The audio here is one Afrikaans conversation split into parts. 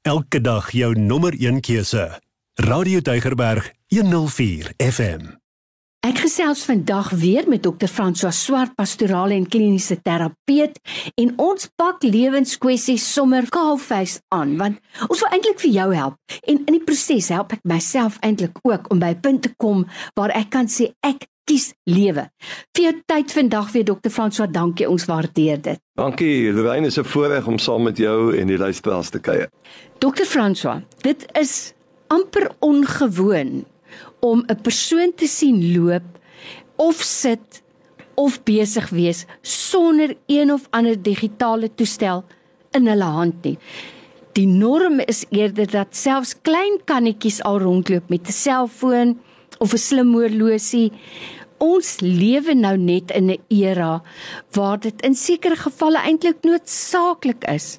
Elke dag jou nommer 1 keuse. Radio Deugerberg 104 FM. Ek gesels vandag weer met Dr. François Swart, pastorale en kliniese terapeut, en ons pak lewenskwessies sommer kaalvuis aan, want ons wil eintlik vir jou help. En in die proses help ek myself eintlik ook om by 'n punt te kom waar ek kan sê ek kies lewe. Vir jou tyd vandag weer Dr. François, dankie, ons waardeer dit. Dankie, Lorraine, is 'n voorreg om saam met jou en die luisteraars te kuier. Dr. François, dit is amper ongewoon om 'n persoon te sien loop of sit of besig wees sonder een of ander digitale toestel in hulle hand nie. Die norm is eerder dat selfs klein kannetjies al rondloop met 'n selfoon of 'n slim horlosie. Ons lewe nou net in 'n era waar dit in sekere gevalle eintlik noodsaaklik is.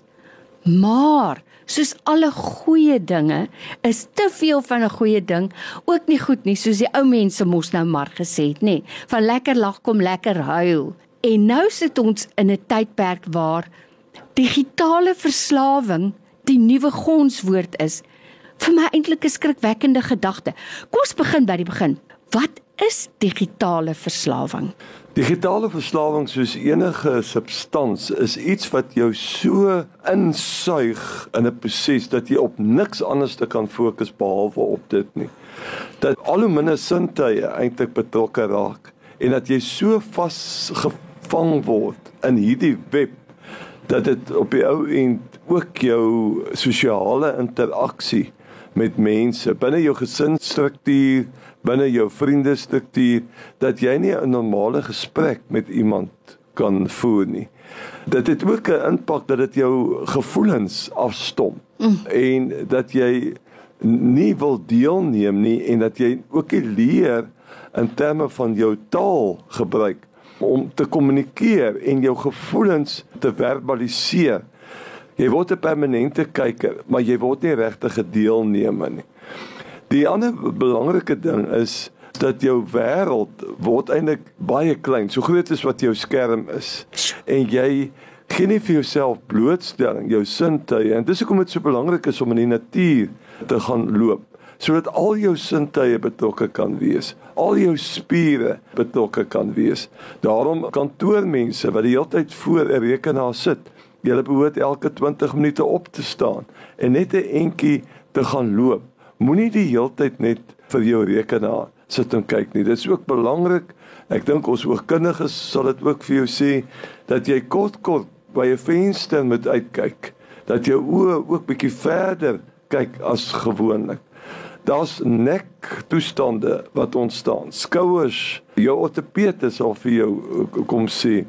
Maar soos alle goeie dinge is te veel van 'n goeie ding ook nie goed nie soos die ou mense mos nou maar gesê het nê van lekker lag kom lekker huil. En nou sit ons in 'n tydperk waar digitale verslawing die nuwe gonswoord is. Vir my eintlik 'n skrikwekkende gedagte. Kom ons begin by die begin. Wat is digitale verslawing Digitale verslawing soos enige substans is iets wat jou so insuig in 'n proses dat jy op niks anders te kan fokus behalwe op dit nie. Dat al hoe minder sintuie eintlik betrokke raak en dat jy so vasgevang word in hierdie web dat dit op die ou end ook jou sosiale interaksie met mense binne jou gesinsstruktuur binne jou vriendestruktuur dat jy nie 'n normale gesprek met iemand kan voer nie. Dit het ook 'n impak dat dit jou gevoelens afstom mm. en dat jy nie wil deelneem nie en dat jy ook nie leer in terme van jou taal gebruik om te kommunikeer en jou gevoelens te verbaliseer. Jy word 'n permanente kyker, maar jy word nie regtig 'n deelnemer nie. Die ander belangrike ding is dat jou wêreld word eintlik baie klein, so groot as wat jou skerm is. En jy gee nie vir jouself blootstelling, jou sintuie. En dis hoekom dit so belangrik is om in die natuur te gaan loop sodat al jou sintuie betrokke kan wees, al jou spiere betrokke kan wees. Daarom kantoormense wat die hele tyd voor 'n rekenaar sit, hulle behoort elke 20 minute op te staan en net 'n entjie te gaan loop Moenie die heeltyd net vir jou rekenaar sit en kyk nie. Dit is ook belangrik. Ek dink ons oogkundiges sal dit ook vir jou sê dat jy kort kort by 'n venster moet uitkyk. Dat jou oë ook bietjie verder kyk as gewoonlik. Daar's nek toestande wat ontstaan. Skouers, jou ortopede sal vir jou kom sê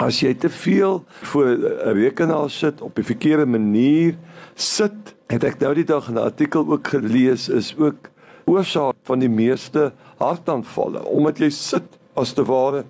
as jy te veel voor 'n rekenaar sit op die verkeerde manier sit het ek nou die dag 'n artikel ook gelees is ook oorsaak van die meeste hartaanvalle omdat jy sit as te ware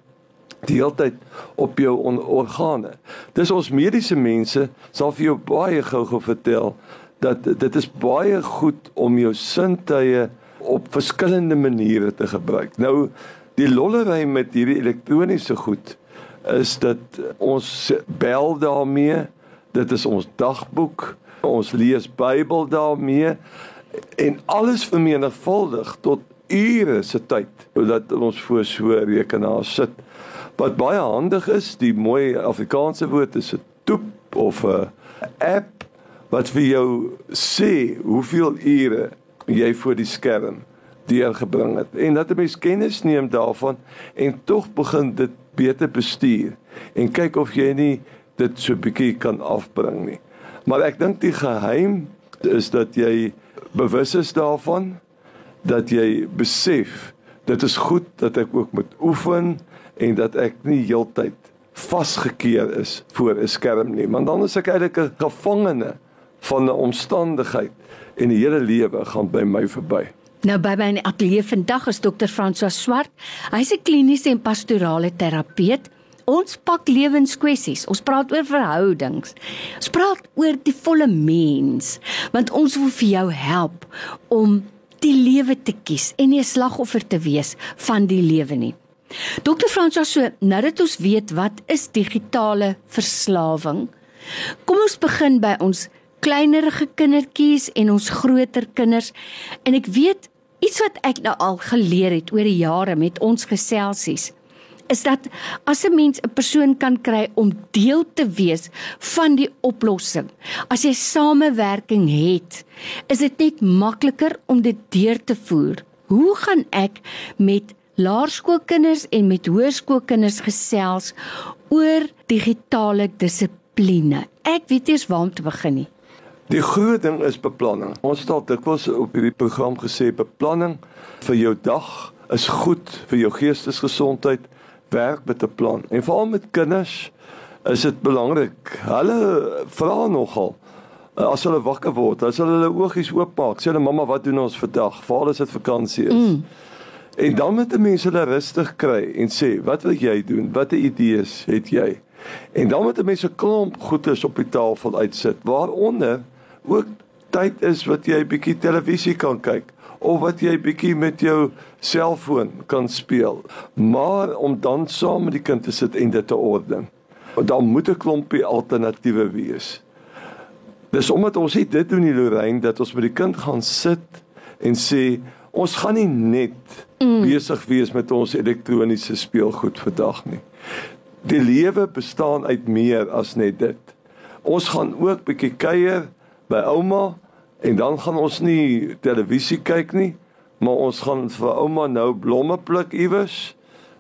die hele tyd op jou organe. Dis ons mediese mense sal vir jou baie gou-gou vertel dat dit is baie goed om jou sintuie op verskillende maniere te gebruik. Nou die lollery met hierdie elektroniese goed is dat ons bel daarmee, dit is ons dagboek, Ons lees Bybel daarmee. En alles vermenigvuldig tot ure se tyd sodat ons voor so 'n rekenaar sit. Wat baie handig is, die mooi Afrikaanse woord is 'n toep of 'n app wat vir jou sê hoeveel ure jy voor die skerm deurgebring het en dat 'n mens kennis neem daarvan en tog begin dit beter bestuur en kyk of jy nie dit so bietjie kan afbring nie. Maar ek dink die geheim is dat jy bewus is daarvan dat jy besef dit is goed dat ek ook moet oefen en dat ek nie heeltyd vasgekeer is voor 'n skerm nie want dan is ek eintlik 'n gevangene van 'n omstandigheid en die hele lewe gaan by my verby. Nou by my in die ateljee vandag is dokter François Swart. Hy's 'n kliniese en pastorale terapeut. Ons pak lewenskwessies. Ons praat oor verhoudings. Ons praat oor die volle mens, want ons wil vir jou help om die lewe te kies en nie 'n slagoffer te wees van die lewe nie. Dokter Fransjo, so nou dat ons weet wat is digitale verslawing, kom ons begin by ons kleinerige kindertjies en ons groter kinders. En ek weet iets wat ek nou al geleer het oor die jare met ons geselsies is dat as 'n mens 'n persoon kan kry om deel te wees van die oplossing. As jy samewerking het, is dit net makliker om dit deur te voer. Hoe gaan ek met laerskoolkinders en met hoërskoolkinders gesels oor digitale dissipline? Ek weet eers waar om te begin nie. Die groot ding is beplanning. Ons het al dikwels op hierdie program gesê beplanning vir jou dag is goed vir jou geestesgesondheid. Werk met 'n plan. En veral met kinders is dit belangrik. Hulle vra nogal as hulle wakker word, as hulle hulle oogies oopmaak, sê hulle mamma, wat doen ons vandag? Veral as dit vakansie is. Mm. En dan moet 'n mens hulle rustig kry en sê, "Wat wil jy doen? Watter idees het jy?" En dan moet 'n mens 'n klomp goedes op die tafel uitsit, waaronder ook tyd is wat jy bietjie televisie kan kyk of wat jy bietjie met jou selfoon kan speel. Maar om dan saam met die kind te sit en dit te orden. Dan moet 'n klompie alternatiewe wees. Dis omdat ons dit doen in Lorraine dat ons met die kind gaan sit en sê ons gaan nie net mm. besig wees met ons elektroniese speelgoed vandag nie. Die lewe bestaan uit meer as net dit. Ons gaan ook bietjie kuier by ouma en dan gaan ons nie televisie kyk nie, maar ons gaan vir ouma nou blomme pluk iewers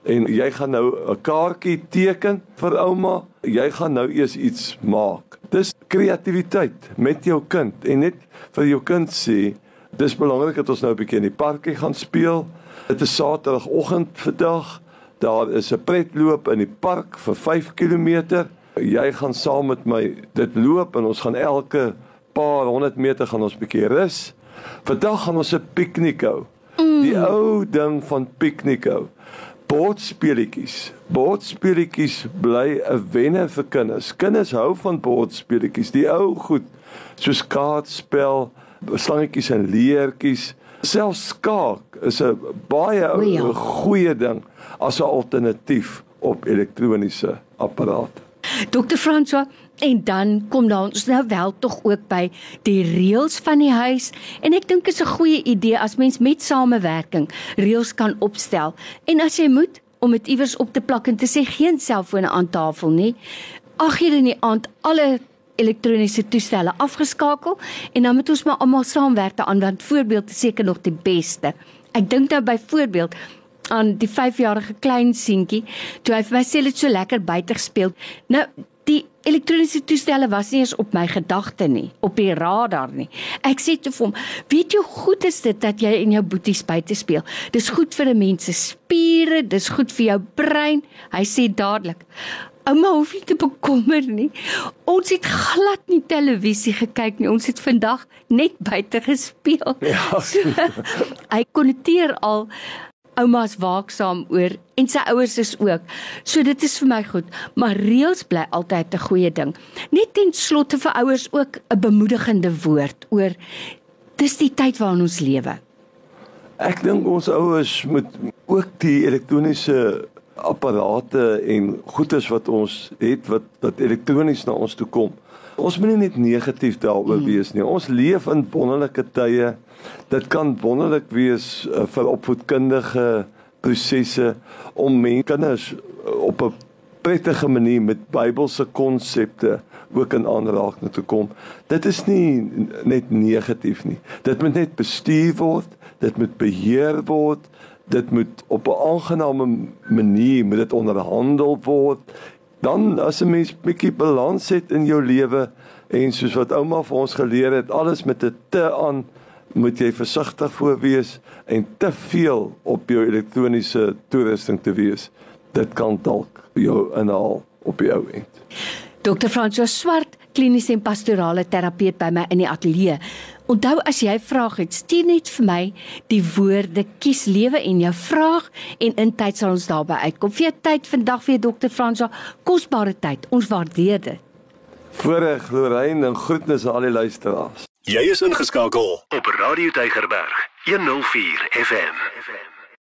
en jy gaan nou 'n kaartjie teken vir ouma. Jy gaan nou eers iets maak. Dis kreatiwiteit met jou kind en net vir jou kind sê, dis belangrik dat ons nou 'n bietjie in die parkie gaan speel. Dit is Saterdagoggend vandag. Daar is 'n pretloop in die park vir 5 km. Jy gaan saam met my dit loop en ons gaan elke paar 100 meter gaan ons bietjie rus. Vandag gaan ons 'n piknik hou. Mm. Die ou ding van piknik hou. Boodspeletjies. Boodspeletjies bly 'n wenner vir kinders. Kinders hou van boodspeletjies. Die ou goed soos kaartspel, slangetjies en leertjies. Selfs skaak is 'n baie ou ja. goeie ding as 'n alternatief op elektroniese apparate. Dr. François, En dan kom daar ons nou wel tog ook by die reëls van die huis en ek dink is 'n goeie idee as mens met samewerking reëls kan opstel. En as jy moet om dit iewers op te plak en te sê geen selfone aan tafel nie. Ag hier in die aand alle elektroniese toestelle afgeskakel en dan moet ons maar almal saamwerk daaraan want voorbeeld is seker nog die beste. Ek dink nou byvoorbeeld aan die 5-jarige klein seentjie toe hy vir my sê dit so lekker buite gespeel. Nou elektroniese toestelle was nie eens op my gedagte nie, op die radar nie. Ek sê te hom, weet jy goed is dit dat jy en jou boeties buite speel? Dis goed vir 'n mens se spiere, dis goed vir jou brein. Hy sê dadelik, ouma hoef nie te bekommer nie. Ons het glad nie televisie gekyk nie. Ons het vandag net buite gespeel. Ja. So, hy konneteer al ouma's waaksaam oor en sy ouers is ook. So dit is vir my goed, maar reëls bly altyd 'n goeie ding. Net ten slotte vir ouers ook 'n bemoedigende woord oor dis die tyd waarin ons lewe. Ek dink ons ouers moet ook die elektroniese apparate en goederes wat ons het wat wat elektronies na ons toe kom. Ons moet nie net negatief daaroor hmm. wees nie. Ons leef in wonderlike tye dit kan wonderlik wees uh, vir opvoedkundige prosesse om mense kinders uh, op 'n prettige manier met Bybelse konsepte ook in aanraking te kom. Dit is nie net negatief nie. Dit moet net bestuur word, dit moet beheer word, dit moet op 'n aangename manier moet dit onderhandel word. Dan as 'n mens bietjie balans het in jou lewe en soos wat ouma vir ons geleer het, alles met 'n te aan moet jy versigtig voor wees en te veel op jou elektroniese toerusting te wees. Dit kan dalk jou inhaal op jou end. Dr. Francois Swart, kliniese en pastorale terapeut by my in die ateljee. Onthou as jy vrae het, stuur net vir my die woorde kies lewe en jou vraag en in tyd sal ons daarby uitkom. Vir jou tyd vandag vir Dr. Francois, kosbare tyd. Ons waardeer dit. Voorreg Lorraine en groetnisse aan al die luisteraars. Jy is ingeskakel op Radio Deigerberg 104 FM. FM.